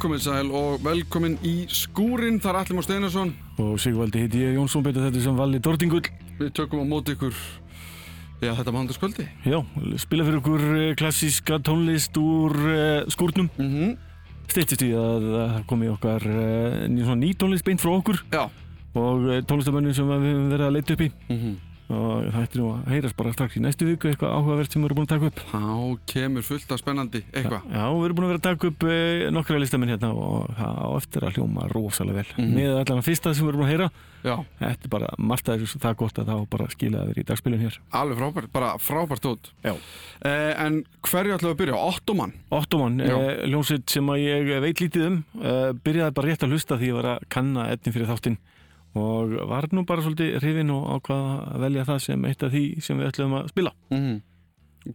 komið sæl og velkomin í skúrin þar Allim og Steinarsson. Og Sigvaldi heiti ég Jónsson betur þetta sem Valli Dordingull Við tökum á móti ykkur Já, þetta mándaskvöldi Já, spila fyrir okkur eh, klassíska tónlist úr uh, skúrnum. Mm -hmm. Steyttist í að komi okkar uh, ný, tónlist beint frá okkur. Já. Og tónlistamönnum sem við höfum verið að leita upp í. Mm -hmm. Og það ætti nú að heyrast bara strax í næstu viku Eitthvað áhugavert sem við erum búin að taka upp. Þá kemur fullt af spennandi eitthvað. Já, við erum búin að vera að taka upp uh, nokkra listamenn hérna Og það á eftir að hljóma rosalega vel. Mhm. Með allan að fyrsta sem við erum búin að heyra. Já, Þetta er bara margt að þessu það gott að það bara að skila þér í dagspilun hér. Alveg frábært, bara frábært Já. Eh, En hverju við að byrja? Ottoman? Ottoman, eh, hljómsveit sem að ég veit lítið um. Eh, byrjaði bara rétt að hlusta því að og var nú bara svolítið hrifin og ákvað að velja það sem eitt af því sem við ætlum að spila mm -hmm.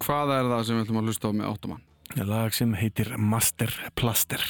Hvað er það sem við ætlum að hlusta á með Ottoman? lag sem heitir Master Plaster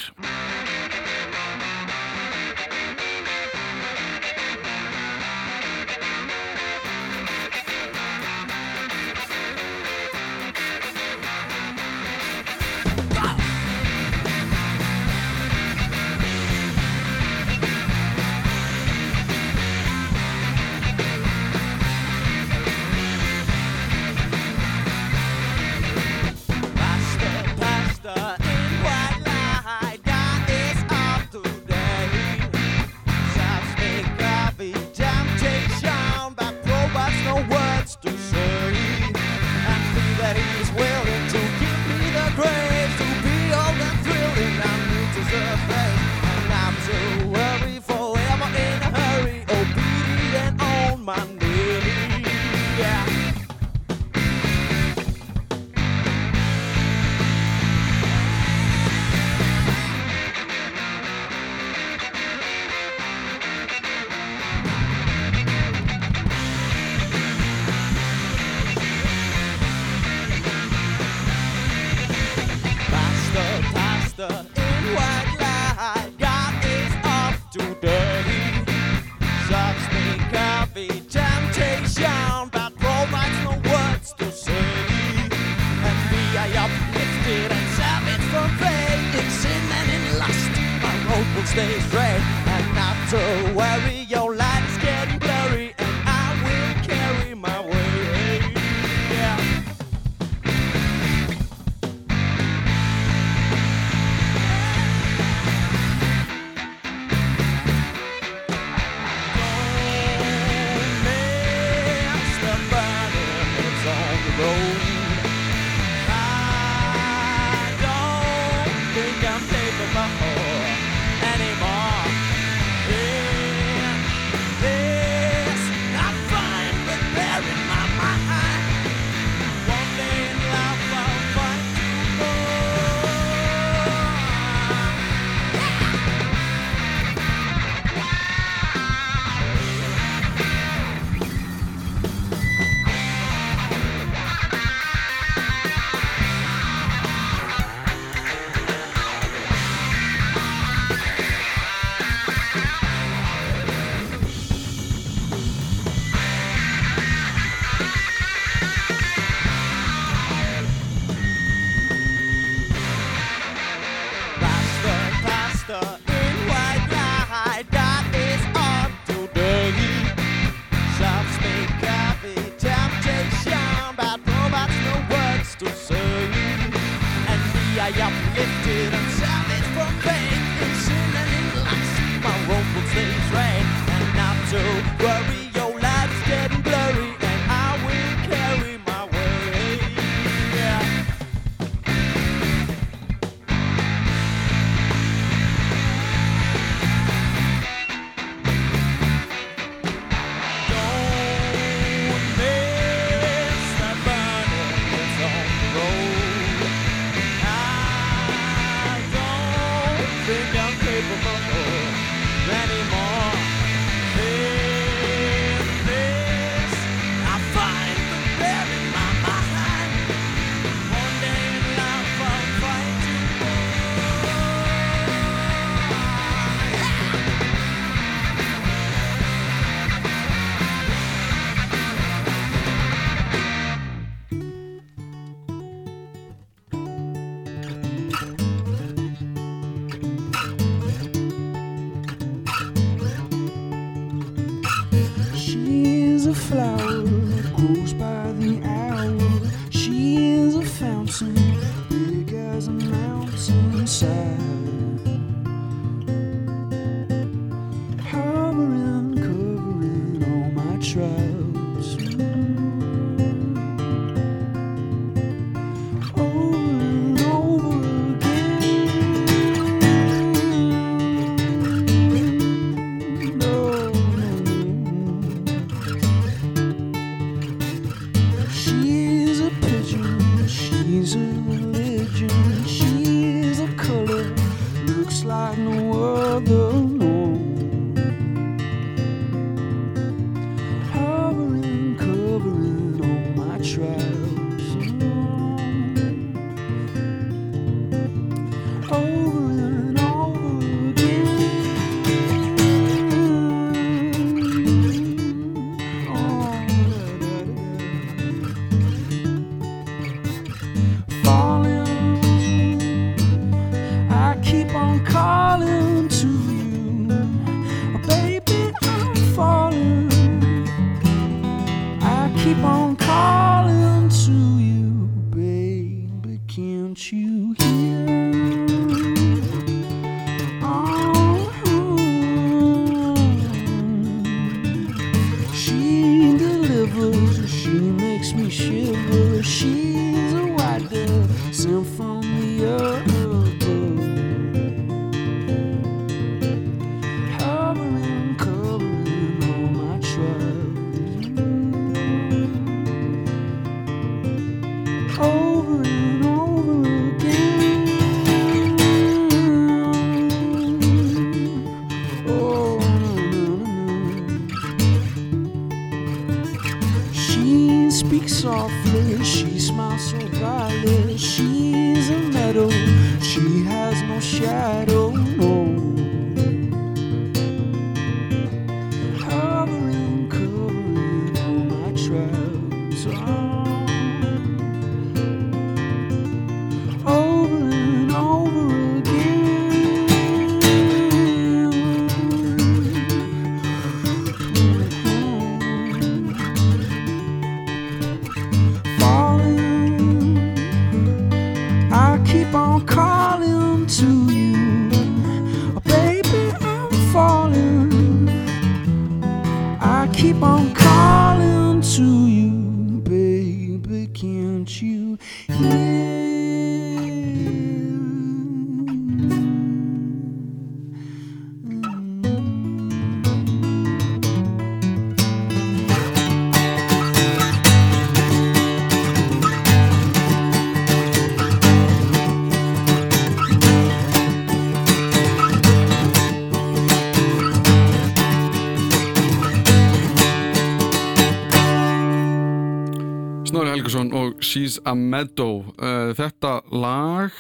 She's a Meadow uh, Þetta lag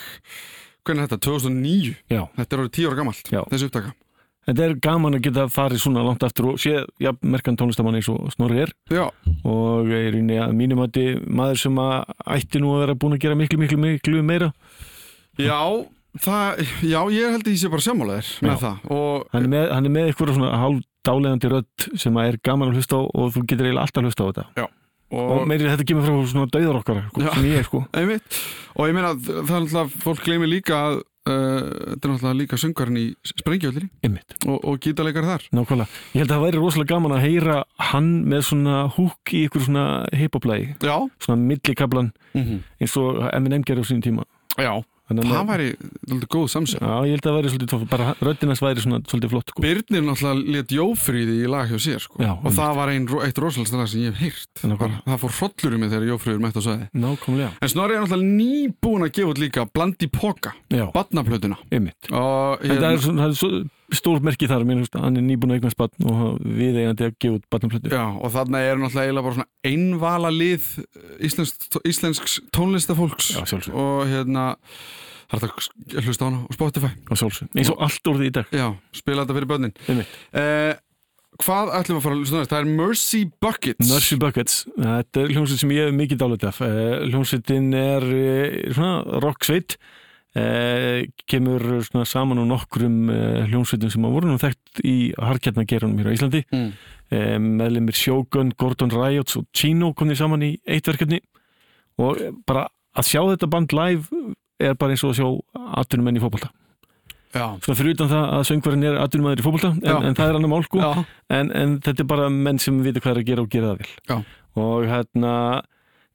Hvernig er þetta? 2009? Já. Þetta er orðið 10 ára gamalt Já. Þessi upptaka Þetta er gaman að geta farið svona langt aftur og sé, já, merkan tónlistamann eins og Snorri er Já, og er í mínum að maður sem að ætti nú að vera búin að gera miklu, miklu, miklu meira já Það, já, ég held að ég sé bara sammálaðir með Já. það og hann er með, hann er með eitthvað svona hálf dálegandi rödd sem að er gaman að hlusta á og þú getur eiginlega alltaf að hlusta á þetta og, og, meiri þetta kemur frá svona dauðar okkar Já. sem ég er sko. Einmitt, og ég meina að það er náttúrulega fólk gleymi líka að uh, þetta er náttúrulega líka söngarinn í Sprengjöldri og, og gítarleikar þar. Nákvæmlega. Ég held að það væri rosalega gaman að heyra hann með svona húk í ykkur svona hip-hop-lægi, Já, svona millikablan mm eins og Eminem gerði á sínum tíma. já það væri náttúrulega góð samsett Já, ég held að það væri svolítið bara röddinans væri svona svolítið flott sko. Birnir náttúrulega let Jófríði í lag hjá sér sko. Já, og það var ein, eitt rosalegsta lag sem ég hef. Bara- það fór hrollur í mig þegar Jófríður mætti á sæði en Snorri er náttúrulega nýbúin að gefa út líka Blandi Poka, Já, badnaplötuna og En það hérna, er, svona, það er svo stór merki þar, mér finnst að hann er nýbúin að eignast batn og við eigandi að gefa út batnaflötu. já, og þarna er náttúrulega eiginlega bara svona einvala lið íslensk, íslensks tónlistafólks Já, og hérna það er þetta að hlusta á hana á Spotify Á sjálfsög. Eins og allt orðið í dag. já, spila þetta fyrir börnin Einmitt. eh, hvað ætlum við að fara að hlusta á næst? það er Mercy Buckets Mercy Buckets, þetta er hljómsveit sem ég hef mikið dálit af Eh, hljómsveitin er eh, svona rocksveit eh, kemur saman á nokkrum eh, hljómsveitum sem að voru nú þekkt í harkjarnagerunum hér á Íslandi. Mm. e, meðlumir Shogun, Gordon Riots og Chino komnið saman í eitt verkefni. Og eh, bara að sjá þetta band live er bara eins og að sjá atvinnumenn í fótbolta. Já, svona fyrir utan það að söngvarinn er atvinnumæður í fótbolta Já. en, en það er annar mál sko. Já, en, en þetta er bara menn sem vita hvað er að gera og gera það vel. Já. og hérna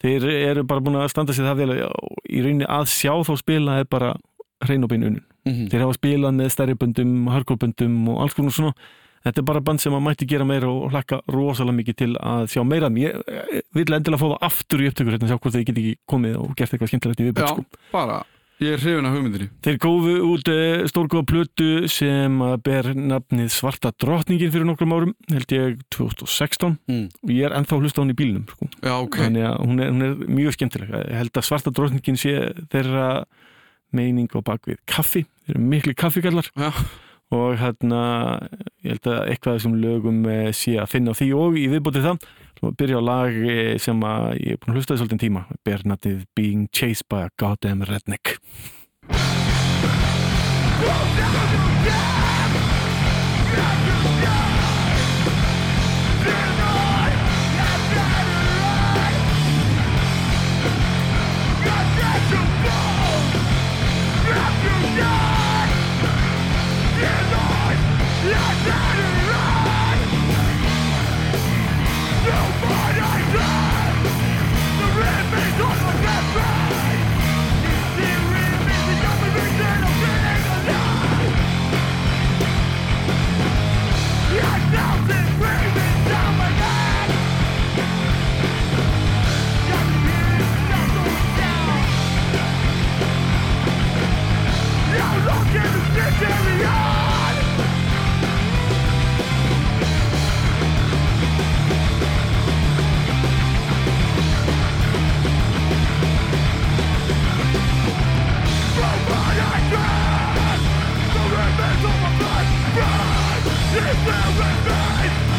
þeir eru bara búin að standa sig það vel í rauninni að sjá þá spila er bara hrein og bein unun mhm, þeir hafa spilað með stærri böndum, hardcore-böndum og alls konar svona. Þetta er bara band sem að mætti gera meira og hlakka rosalega mikið til að sjá meira ég, ég vil endilega fá það aftur í upptökur hérna, sjá hvort þeir geti ekki komið og gert eitthvað skemmtilegt í sko. bara Ég er hrifin af hugmyndinni Þeir gófu út uh, stórgóða plötu sem að ber nafnið Svarta drottningin fyrir nokkrum árum, held ég 2016 mm. og ég er ennþá hlusta á hún í bílnum sko. Já, ok þannig að hún er, hún er mjög skemmtileg ég held að Svarta drottningin sé þeirra meining á bakvið kaffi þeir eru miklu kaffigallar Já. og hérna ég held að eitthvað þessum lögum eh, sé að finna á því og í viðbótið það svo byrja á lag eh, sem að ég er búin að hlusta því svolítið tíma ber nafnið Being Chased by a Goddamn Redneck Yeah.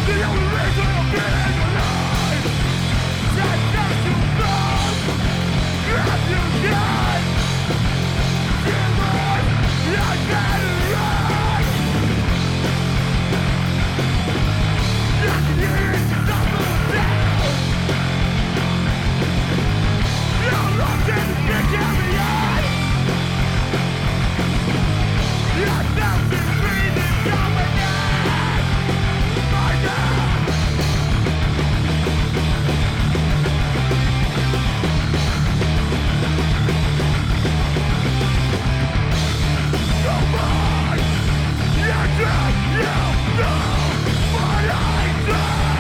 Get out you know what I do?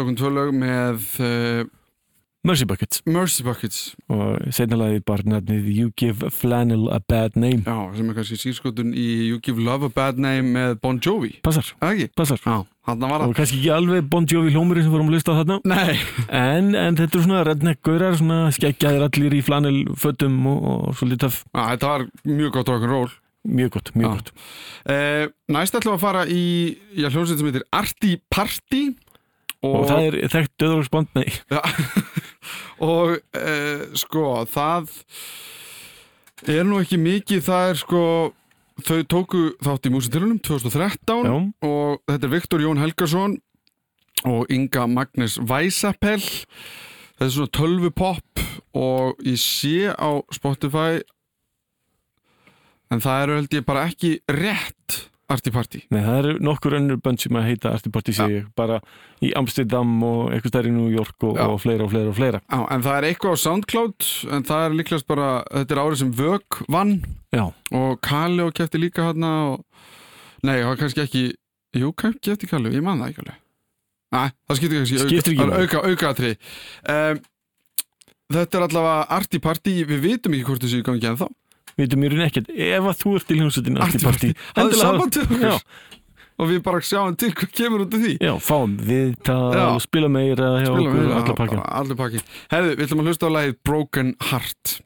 Tókum tvö lög með uh, Mercy Buckets. Mercy Buckets. Og setna lagið bara nefnið You Give Flannel a Bad Name. Já, sem er kannski sírskotun í You Give Love a Bad Name með Bon Jovi. Passar, ekki? passar. Já, hann var og það kannski ekki alveg Bon Jovi hljómurinn sem vorum að lusta á þarna. Nei, en, en þetta er svona redneck-gaurar svona skeggjaðir allir í flannelfötum og, og svolítið töff, Já, þetta var mjög gott rock'n'roll. Mjög gott, mjög Já. gott. Uh, Næst ætlum við að fara í já, hljómsveit sem heitir Arti Party og, það er þekkt döðróksband, nei. Já, og uh, sko það er nú ekki mikið það er sko þau tóku þátt í músitilunum 2013 Já. og þetta er Viktor Jón Helgason og Inga Magnus Weisapel þetta er svona tölvupopp og ég sé á Spotify en það eru held ég bara ekki rétt Arti Party. Nei, það eru nokkur önnur bönd sem að heita Arctic Party sig bara í Amsterdam og eitthvað stær í New York og, Já. og fleira og fleira og fleira. Já, en það er eitthvað á Soundcloud en það er líklegast bara, þetta er árið sem Vög vann. Já, og Kali og kefti líka hérna og... nei, það var kannski ekki jú, kefti Kali, ég man það ekki alveg. Nei, það skiptir kannski Skiptir auka, auka, auka aðri um, Þetta er allavega arti party, við vitum ekki hvort þessu gangi en þá vitum mér ekkert. Ef að þú ert í hljómsveitin er endilega- samband til okkur og við bara sjáum til hvað kemur út af því. Já, fáum við það og spila meira hjá Spilum okkur já, allir pakkin Herðu, við ætlum að hlusta á lagið Broken Heart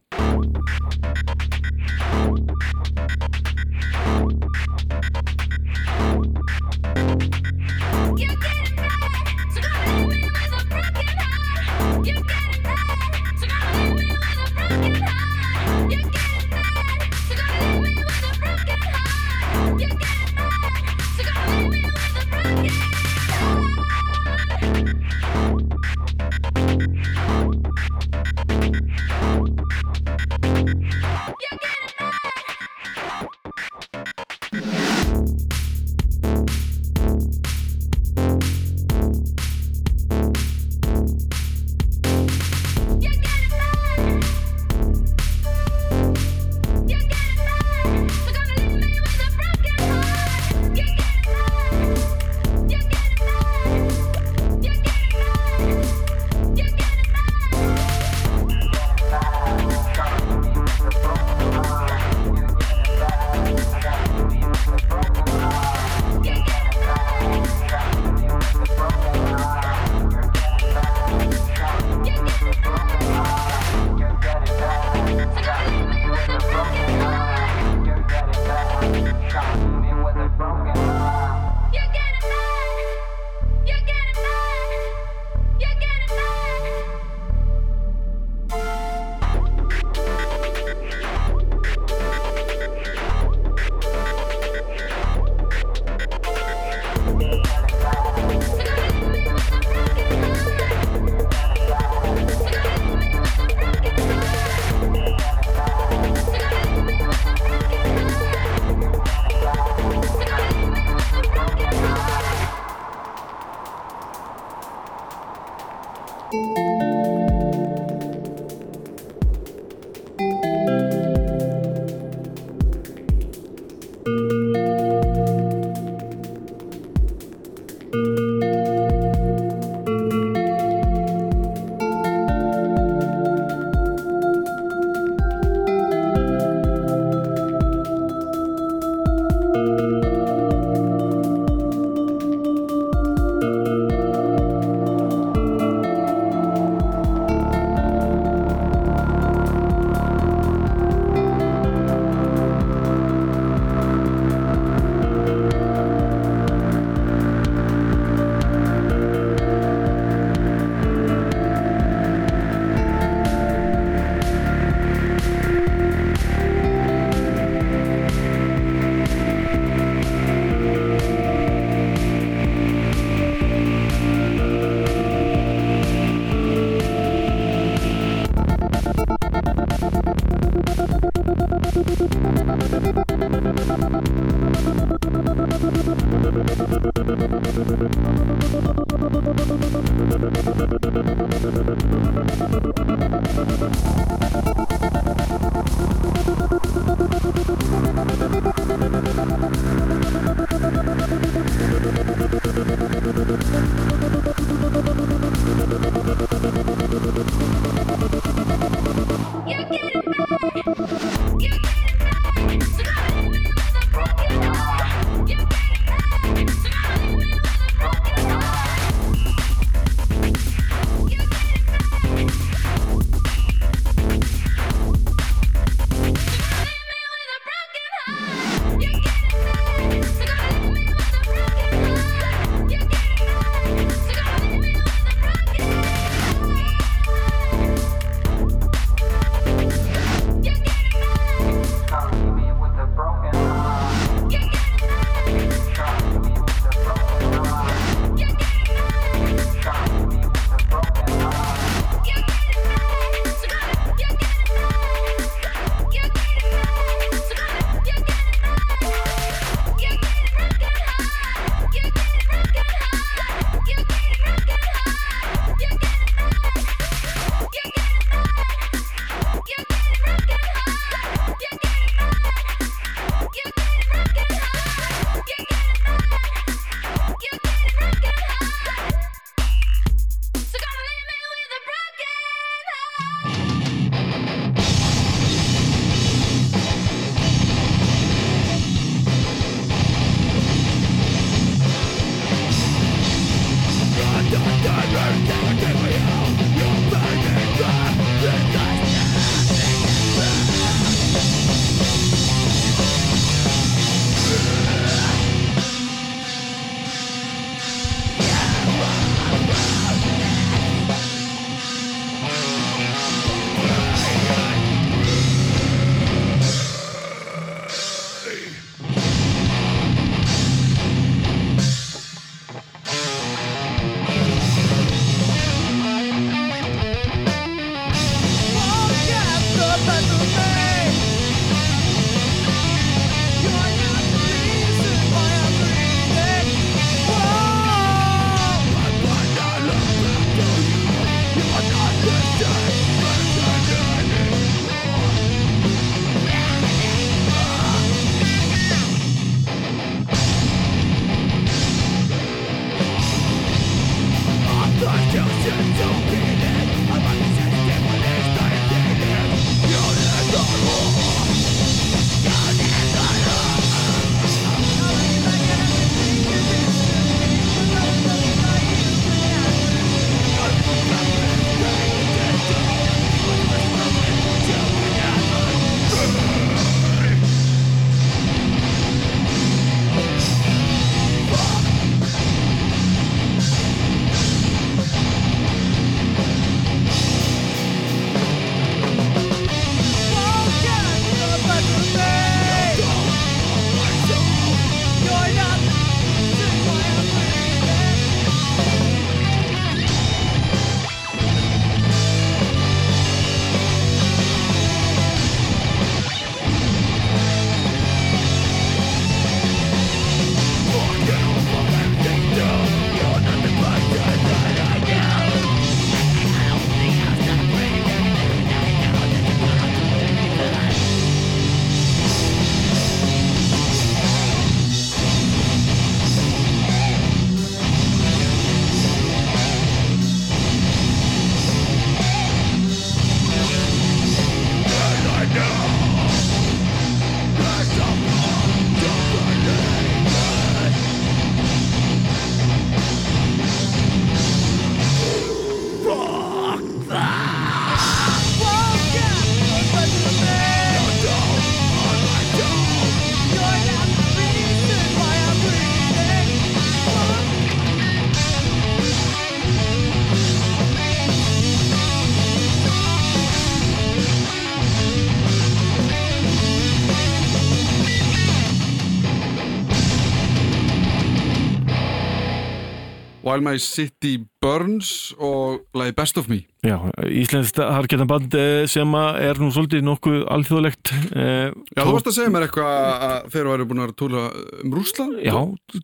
While My City Burns og lagi Best of Me. Já, Íslensk harkjarnaband eh, sem er nú svolítið nokkuð alþjóðlegt eh, Já, þú varst að segja mér eitthvað að þeir væri búin að túra um Rússland. Já,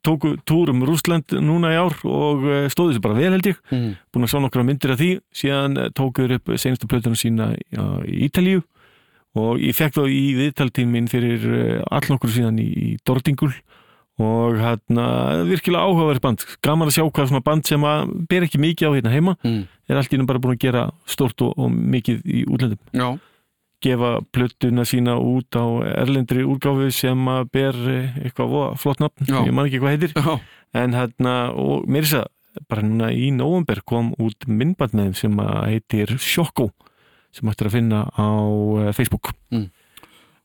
tóku túr um Rússland núna í ár og eh, stóðu þessu bara vel held ég. Mm. búin að sjá nokkra myndir af því. Síðan tókuður upp senastu plötunum sína í Ítalíu og ég fekk þá í viðtaltímin fyrir all nokkur síðan í, í Dordingul og hérna virkilega áhugaverð band. Gaman að sjá hvað svona band sem að ber ekki mikið á hérna heima. Mm. er allt í innum bara búin að gera stort og, og mikið í útlöndum Já, gefa plötuna sína út á erlendri úrgáfu sem að ber eh, eitthvað flott nafn, Já. ég man ekki hvað heitir. Já, en hérna, og mér er þess að bara núna í november kom út myndband með þeim sem að heitir Sjokko sem ættir að finna á eh, Facebook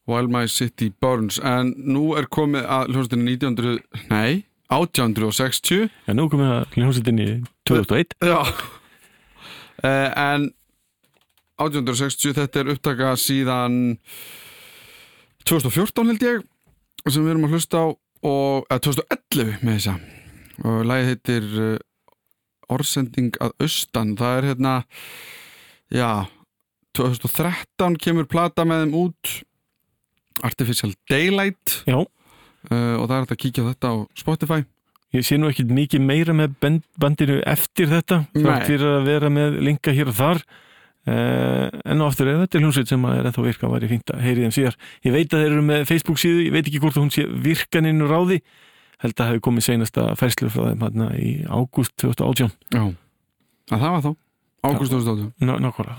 While My City Burns. En nú er komið að hljómsveitinni 1900 Nei, 1860 en nú komum við að hljómsveitinni 2001 Já. Uh, En 1860 þetta er upptaka síðan 2014 held ég sem við erum að hlusta á og, eða 2011 með þessa og lagið heitir uh, Orðsending að austan. Það er hérna já 2013 kemur plata með þeim út Artificial Daylight. Já. uh, og það er hægt að kíkja þetta á Spotify. Ég sé nú ekki mikið meira með band, bandinu eftir þetta þátt fyrir að vera með linka hér og þar. Uh, en á aftur ef þetta er hljómsveit sem að er ennþá virka væri fínt að heyri þeim síðar. Ég veit að þeir eru með Facebook síðu, ég veit ekki hvort hún sé virkaninn úr ráði. Held að hafi komið seinasta færslu frá þeim hérna í ágúst 2018 Já, að það var þá. Ágúst 2018 Ná- nákvæmlega,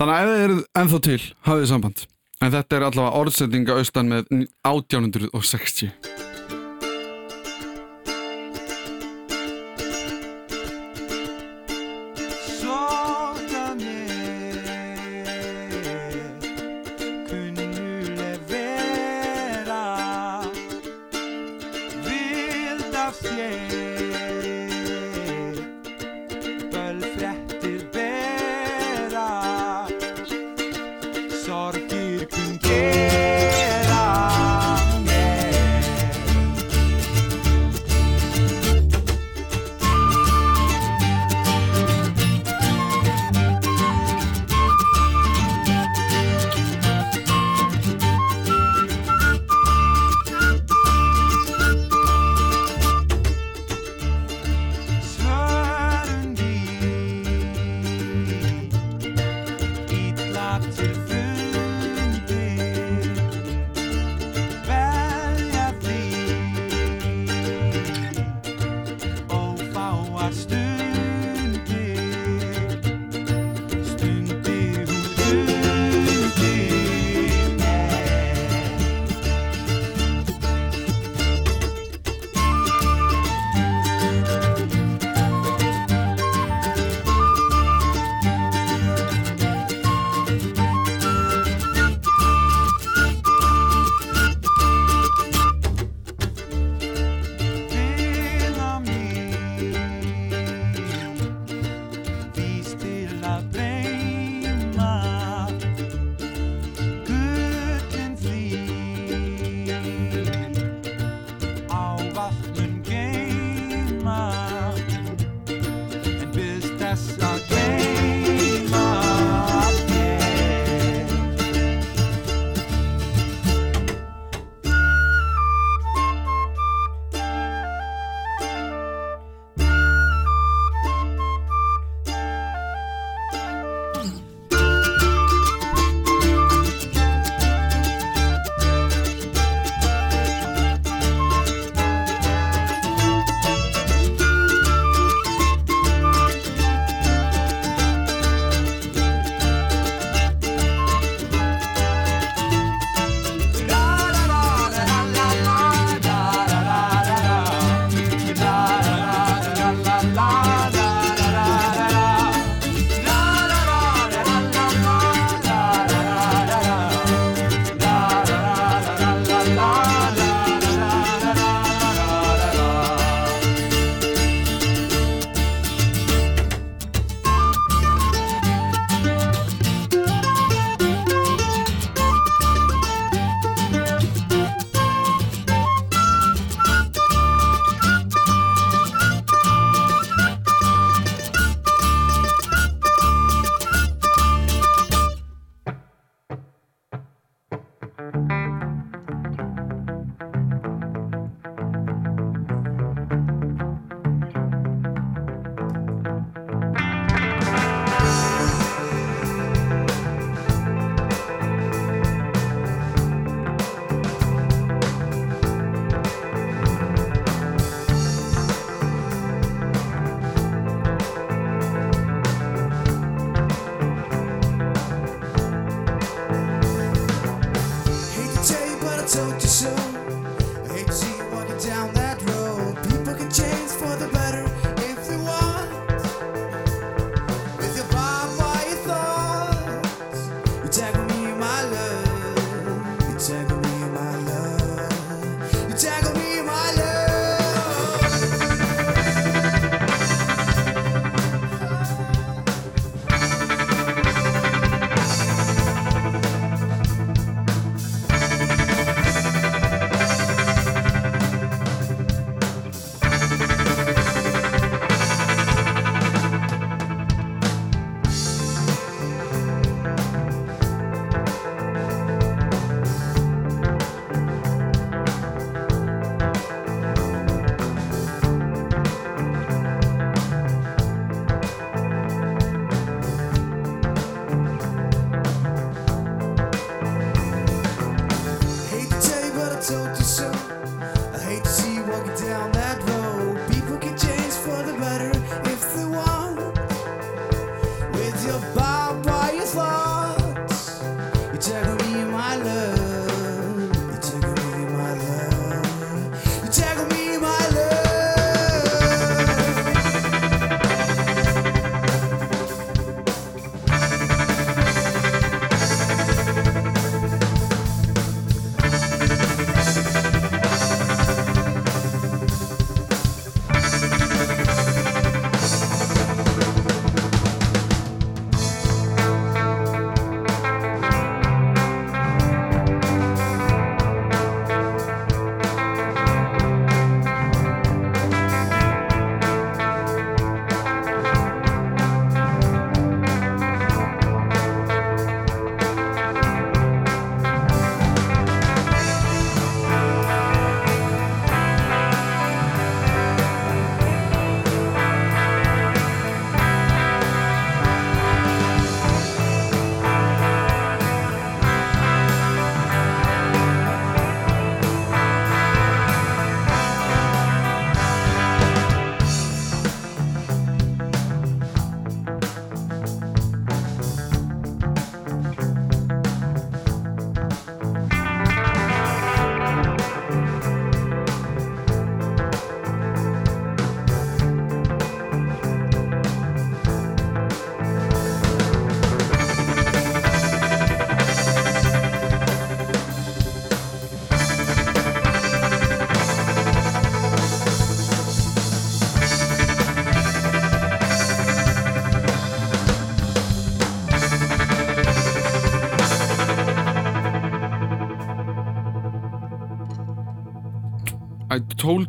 Þannig að ef þið eruð ennþá til, hafið En þetta er allavega orðsendinga austan með 1860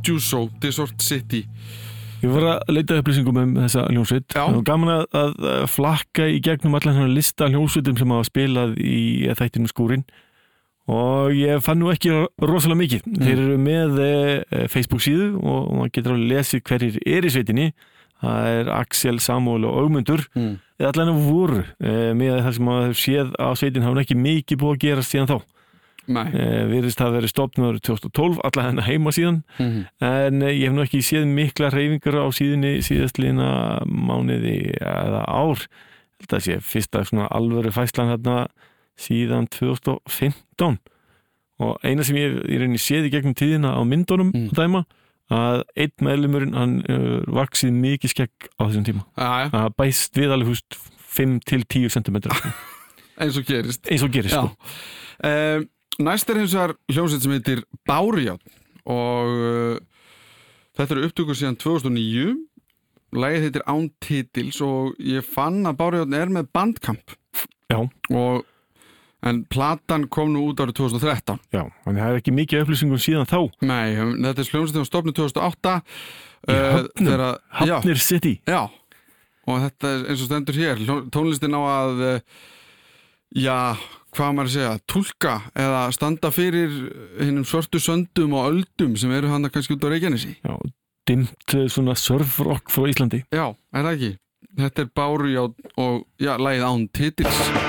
told you so, Desert City. Ég var að leita upplýsingum um þessa hljómsveit. Og gaman að, að flakka í gegnum allan svona lista hljómsveitum sem hafa spilað í þættinu skúrin og ég fann nú ekki rosalega mikið. Þeir eru með e, Facebook síðu og maður getur að lesa hverjir er í sveitinni. Það er Axel, Samuel og Augmundur mm. eða allan að voru e, með það sem maður séð á sveitin. Hafa ekki mikið búið að gera síðan þá e, virðist það verið stopnaður 2012 allan hennar heima síðan. Mm. en eh, ég hef nú ekki séð mikla reyfingar á síðunni síðastlina mánuði eða ár. Að sé fyrsta svona alvöru fæslan þarna síðan 2015 og eina sem ég í rauninni séð í gegnum tíðina á myndunum Mm. dæma að einn meðlumurinn hann uh, vaksið mikið skegg á þessum tíma. Að bæst við alveg húst 5 til 10 cm eins og gerist. Eins og gerist sko. um, Næst er hins vegar hljómsveit sem heitir Bárján og uh, þetta eru upptökur síðan 2009 Lægið heitir Án Titils og ég fann að Bárján er með bandkamp Já. og en platan kom nú út árið 2013 Já, þannig það er ekki mikið upplýsingum síðan þá. Nei, um, þetta er hljómsveit sem var stofnið 2008 Í Höfnum? þegar að- já, Hafnir City. Já, og þetta er eins og stendur hér, tónlistin á að, eh, já, hvað maður að segja, tólka eða standa fyrir hinnum svörtu söndum og öldum sem eru hann kannski út á Reykjanesi. Já, dimmt eh, svona surfrock frá Íslandi Já, er það ekki? Þetta er Báru já, og, já, lagið án titils.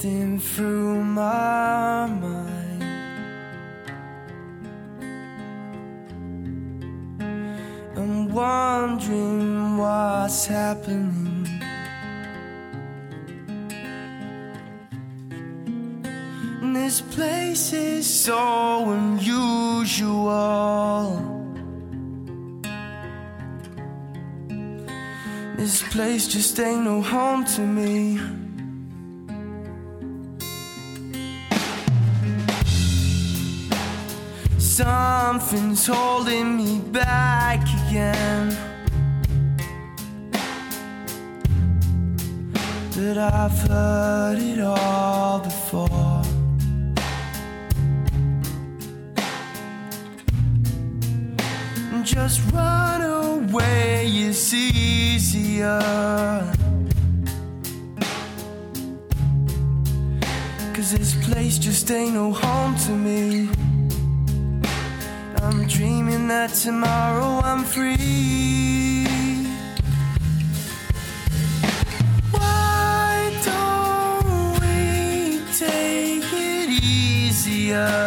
Drifting through my mind. I'm wondering what's happening. And This place is so unusual. This place just ain't no home to me. Something's holding me back again. But I've heard it all before. Just run away, it's easier. Cause this place just ain't no home to me. Dreaming that tomorrow I'm free. Why don't we take it easier?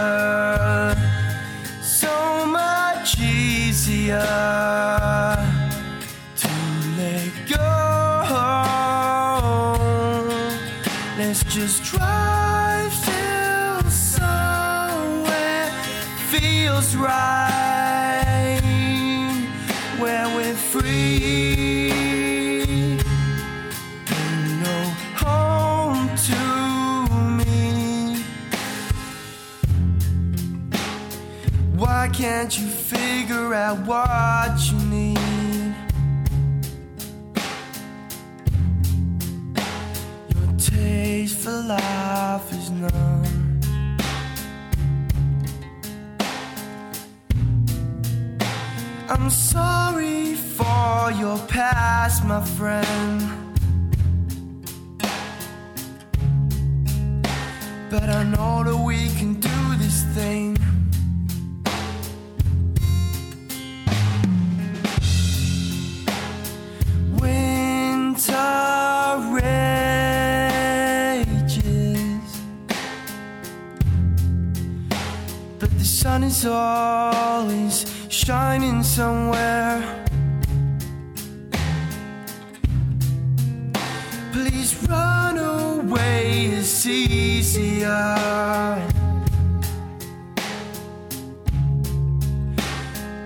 Can't you figure out what you need? Your taste for life is none. I'm sorry for your past, my friend. But I know that we can do this thing. Winter rages, but the sun is always shining somewhere.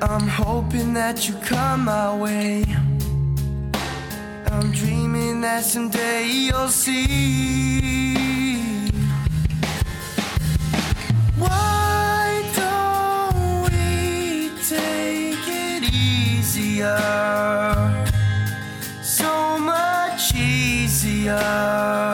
I'm hoping that you come my way. I'm dreaming that someday you'll see. Why don't we take it easier? So much easier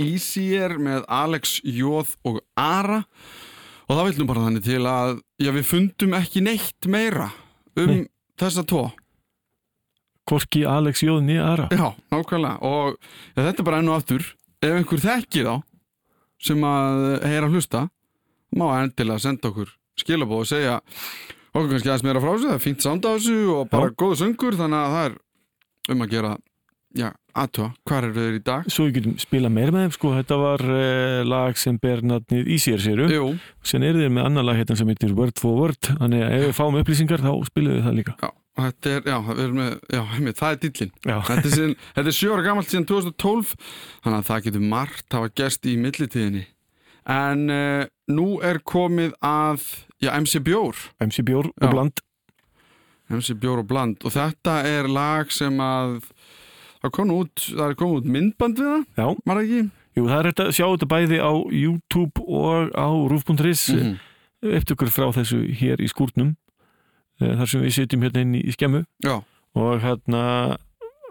Easier með Alex Jóð og Ara. Og það villum bara þannig til að já, við fundum ekki neitt meira um Nei. þessa tvo. Hvorki Alex Jóð nýja Ara. Já, nákvæmlega. Og já, þetta er bara enn og aftur. Ef einhver þekki þá sem að heyra hlusta má endilega senda okkur skilabóð og segja okkur kannski aðeins meira frá þessu, það er fínt sound á þessu og bara góðu söngur þannig að það er um að gera já, aðtöa, hvað er við í dag? Svo við getum spilað meira með þeim sko, þetta var uh, lag sem ber nafnið í sér séru Sen eru þeir með annar lag hérna sem heitir Word for Word. Þannig að ef við fáum upplýsingar þá spilum við það líka. Já, þetta er, já, erum með, já, heimið, það er dillin Já, þetta er, er sjö ára gamalt síðan 2012 þannig að það getur margt hafa gerst í millitíðinni. En uh, nú er komið að já, MC Bjór. MC Bjór Já. og Bland MC Bjór og Bland. Og þetta er lag sem að það kom út, það komið út myndband við það, það ekki? jú það er þetta að sjá þetta bæði á YouTube og á roof.is mm Mhm. Eftir frá þessu hér í skúrnum eh, Þar sem við sitjum hérna inn í skemmu. Já, og hérna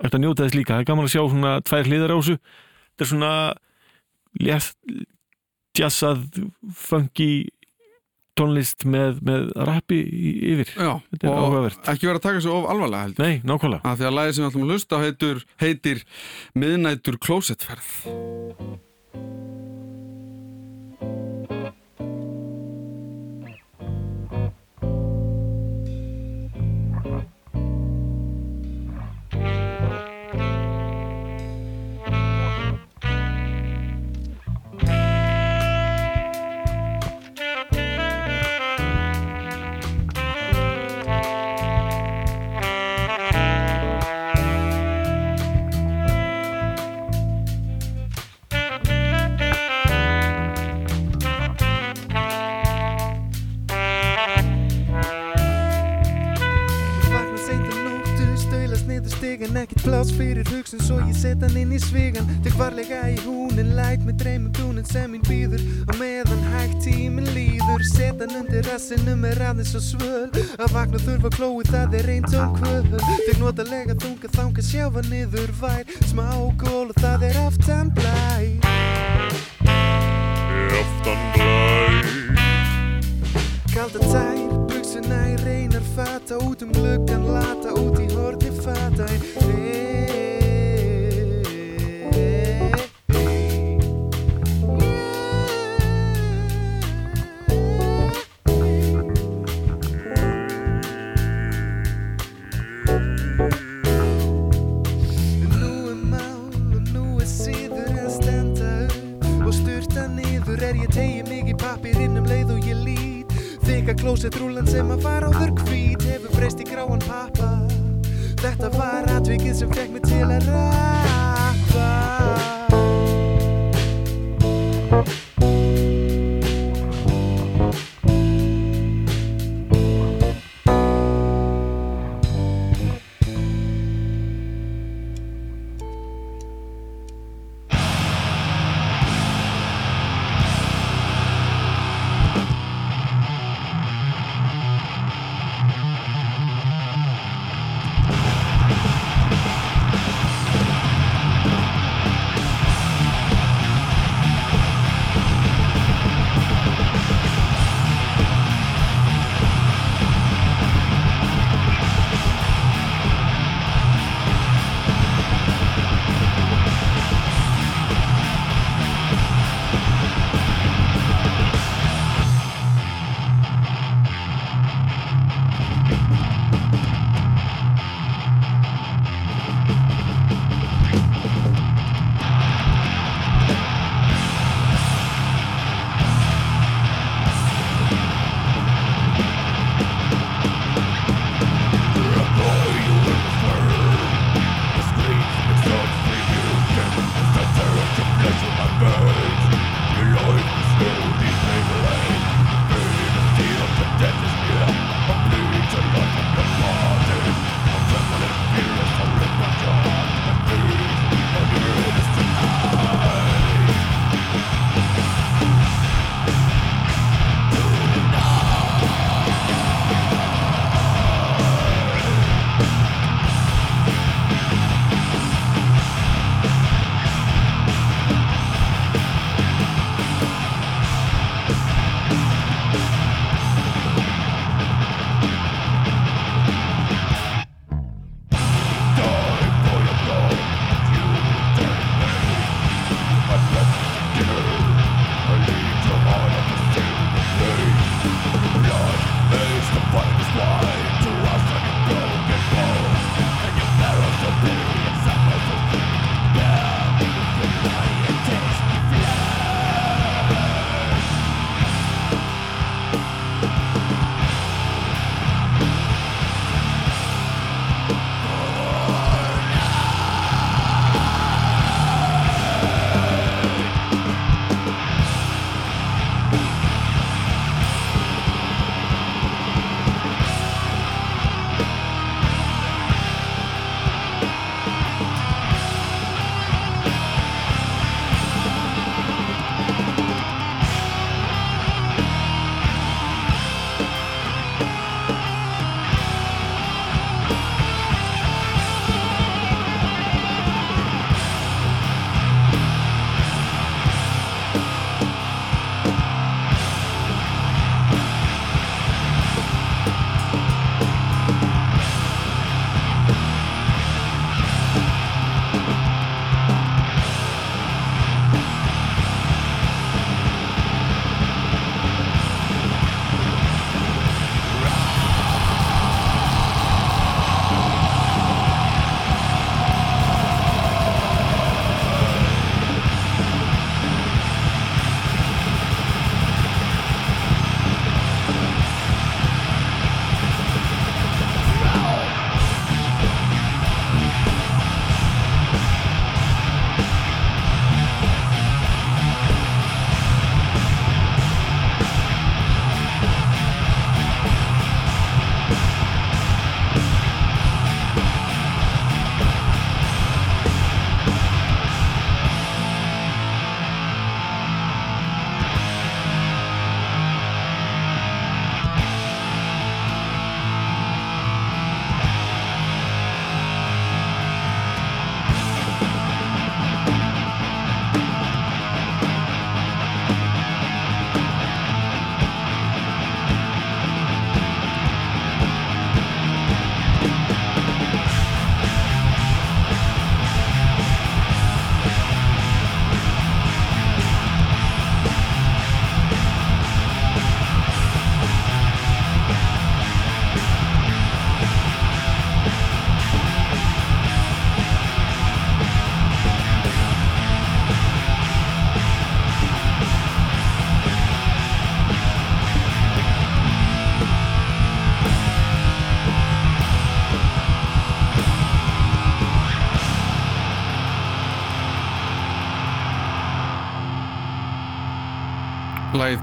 Þetta njóta þess líka, það er gaman að sjá svona tvær hliðar á þessu. Þetta er svona létt jazzað, funky tónlist með, með rappi yfir. Já Þetta er áhugavert. ekki vera að taka svo of alvarlega heldur. Nei, nákvæmlega. Að því að lagið sem við ætlum að hlusta á heitur, heitir Miðnætur klósettferð Ekkert pláss fyrir hugsun svo ég set hann inn í svigan Tek varlega í húnin, læt með dreymum dúnin sem mín býður Og meðan hægt tíminn líður Set hann undir rassinu með aðeins og svöl. Að vakna þurfa klóið, það er einn tóm kvöl. Tek notalega þunga þanga sjáfa niður vær Smá gól og það er aftan blæ. Aftan blæ. Kalda tær, buksuna í reynar fata Út um gluggan Þykka klósettrúlan sem að var áður hvít hefur breyst í gráan pappa. Þetta var atvikið sem fekk mig til að rappa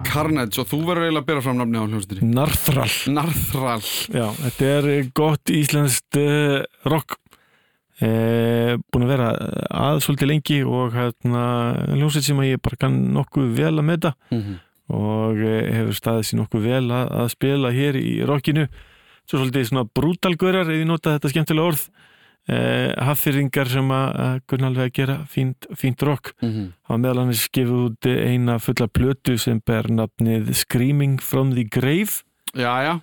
Carnage og þú verður eiginlega að bera fram nafni á hljómsveitinni. Narþral Narþral Já, þetta er gott íslenskt uh, rock. Uh, búin að vera að svolítið lengi og hérna hljómsveit sem að ég bara kann nokkuð vel að meta og uh, hefur staðið sér nokkuð vel að, að spila hér í rockinu. Svo svolítið svona brútalgörar ég nota þetta skemmtilega orð uh, haffyrringar sem að, kunna alveg að gera fínt, fínt rock. Hafa meðal annars gefið út eina fulla plötu sem ber nafnið Screaming from the Grave. Já, já,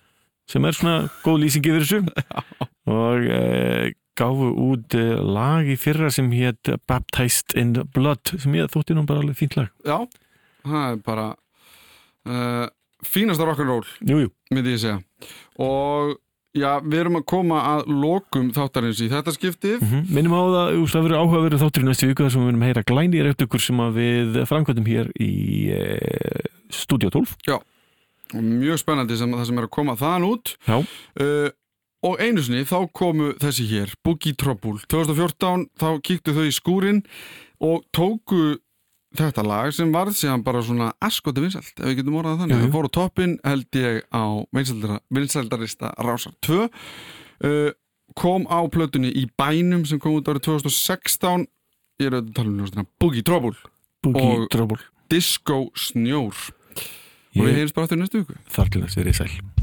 sem er svona góð lýsing yfir þessu. Og e, gáfu út e, lag í fyrra sem hétt Baptized in Blood sem ég þótti nú bara alveg fínt lag. Já Það er bara uh, fínasta rock'n'roll myndi ég segja. Og já, við erum að koma að lokum þáttarins í þetta skiptið. Mm minnum á það, það verður áhugaverður þáttur í næstu viku þar sem við verðum að heyra glænýjar eftir ykkur sem við framkvæmdum hér í e, Studio 12 og mjög spennandi sem það sem er að koma þaðan út. Já, uh, og einu sinni þá komu þessi hér Boogie Trouble. 2014 þá kíktu þau í skúrin og tóku þetta lag sem varð síðan bara svona askoti vinsælt ef við getum orðað þannig. Það fór á toppin held ég á vinsældarista Rásar 2 uh, kom á plötunni í bænum sem kom út árið 2016 ég er auðvitað að tala um Boogie Trouble. Boogie Og- Trouble. Disco Snjór. Og við Ég heyrjumst bara aftur næstu viku. Þar til þess er ég sæl